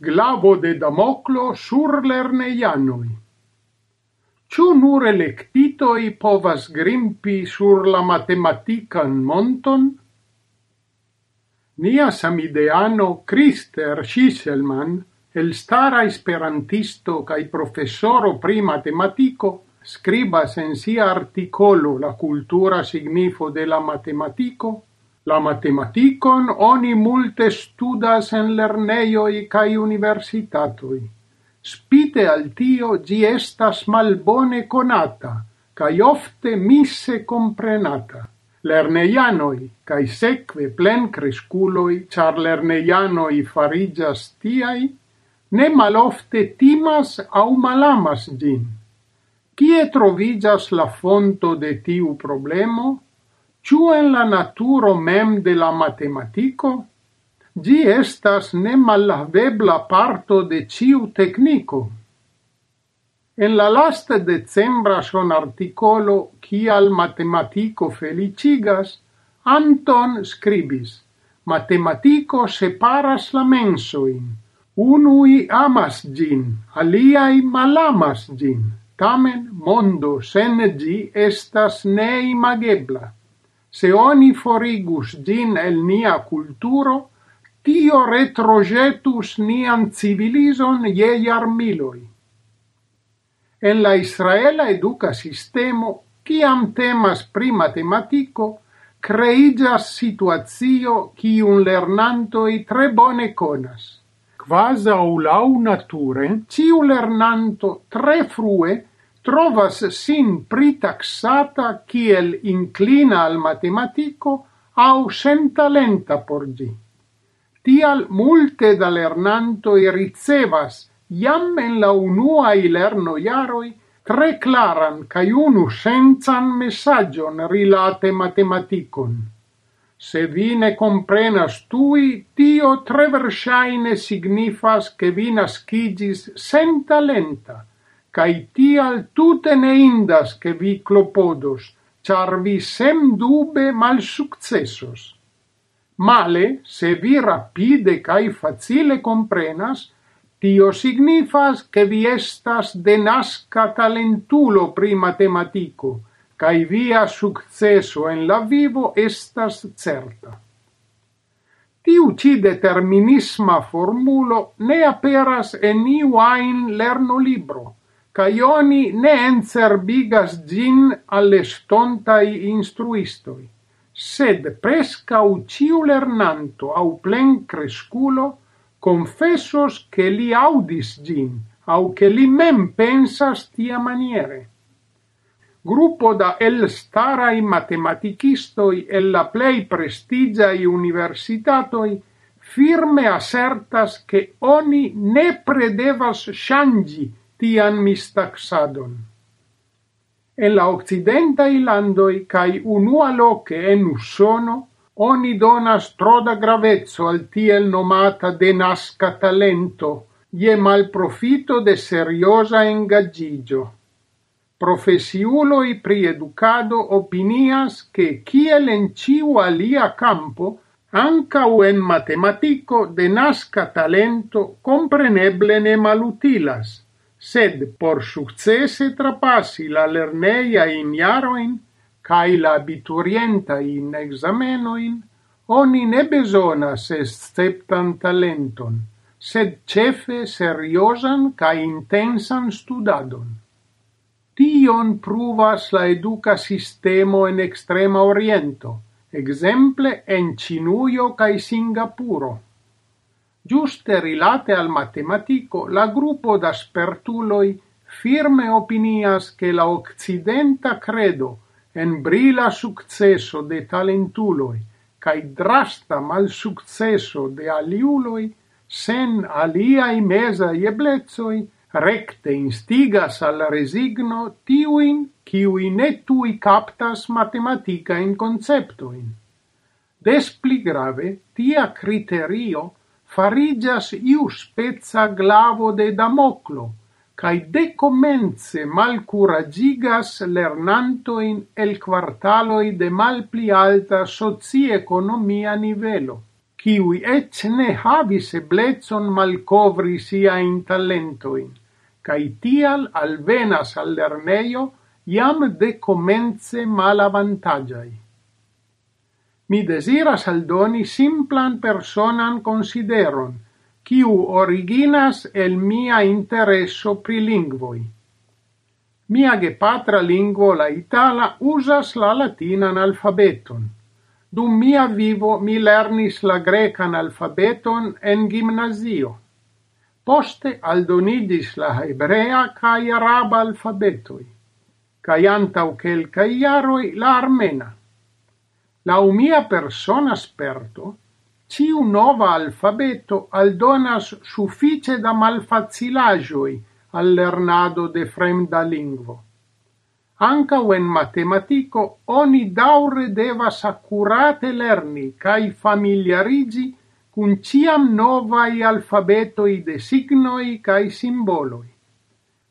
glavo de Damoclo sur lerneianoi. Ciu nur electitoi povas grimpi sur la matematican monton? Nia samideano Christer Schisselman, el stara esperantisto cae professoro pri matematico, scribas en sia articolo la cultura signifo de la matematico, La matematikon oni multe studas en lernejoj kaj universitatoj. Spite al tio ĝi estas malbone konata kaj ofte mise komprenata. Lerneianoj kaj sekve plenkreskuloj, ĉar lerneianoj fariĝas tiaj, ne malofte timas aŭ malamas ĝin. Kie troviĝas la fonto de tiu problemo? Ciu en la naturo mem de la matematico? Gi estas nemallavebla parto de ciu tecnico. En la lasta decembra son articolo Cial matematico felicigas, Anton scribis Matematico separas la mensoin. Unui amas gin, aliai malamas gin. Tamen mondo sen gi estas neimagebla. Se oni forigus din el nia culturo, tio retrogetus nian civilizon je miloi. En la israela educa sistemo, ciam temas pri matematico, creigas situatio lernanto i tre bone conas. Quasa o lau nature, ciu lernanto tre frue trovas sin pritaxata kiel inclina al matematico au sen talenta por gi. Tial multe da lernantoi ricevas iam en la unuai lerno iaroi tre claran cae unu senzan messagion rilate matematicon. Se vi ne comprenas tui, tio tre versaine signifas che vi nascigis sen talenta, cae tial tute ne indas che vi clopodos, char vi sem dube mal successos. Male, se vi rapide cae facile comprenas, tio signifas che vi estas denasca talentulo pri matematico, cae via successo en la vivo estas certa. Tiu ci determinisma formulo ne aperas en iu ain lerno libro, cae oni ne encerbigas gin alle stontai instruistoi, sed prescau ciu lernanto au plen cresculo confessos che li audis gin, au che li mem pensas tia maniere. Gruppo da el starai matematicistoi e la plei prestigiai universitatoi firme assertas che oni ne predevas shangi tian mistaxadon. En la occidenta ilandoi cae unua loce en Usono oni donas troda gravezzo al tiel nomata de nasca talento ie mal profito de seriosa engagigio. Profesiuloi pri educado opinias che kiel en ciu alia campo ancau en matematico de nasca talento compreneble ne malutilas – Sed por successe trapassi la lerneia in iaroin, cae la abiturientajn examenoin, oni ne besonas esceptan talenton, sed cefe seriosan kaj intensan studadon. Tion pruvas la educa sistemo en extrema oriento, exemple en Cinuio cae Singapuro. Giuste rilate al matematico, la gruppo da spertuloi firme opinias che la occidenta credo en brila successo de talentuloi cae drasta mal successo de aliuloi sen aliai mesai eblezoi recte instigas al resigno tiuin qui ne tui captas matematica in conceptoin. Des pli grave, tia criterio farigias iu spezza glavo de Damoklo kaj dekomence lernanto in el quartaloi de malpli alta soci-ekonomia nivelo, kiuj ec ne havis malcovri sia in talentoin, cae tial alvenas al lernejo jam dekomence malavantagiai. Mi desiras aldoni simplan personan consideron, kiu originas el mia intereso pri lingvoi. Mia gepatra lingvo, la itala, usas la latinan alfabeton. Dum mia vivo mi lernis la grecan alfabeton en gimnazio. Poste aldonidis la hebrea cae araba alfabetoi, cae antau quelcae iaroi la armena la umia persona sperto, ciu nova alfabeto aldonas suffice da malfacilagioi al lernado de fremda lingvo. Anca en matematico oni daure devas accurate lerni cae familiarigi cun ciam novai alfabetoi de signoi cae simboloi.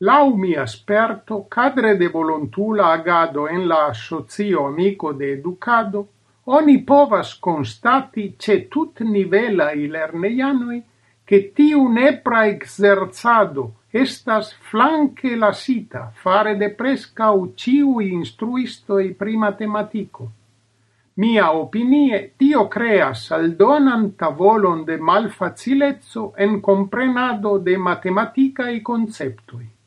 Lau mi asperto, cadre de volontula agado en la associo amico de educado, oni povas constati ce tut nivela i lerneianoi che tiu nepra exerzado estas flanque lasita fare de prescau instruisto instruistoi pri matematico. Mia opinie, tio creas aldonan tavolon de malfacilezzo en comprenado de matematica i conceptoi.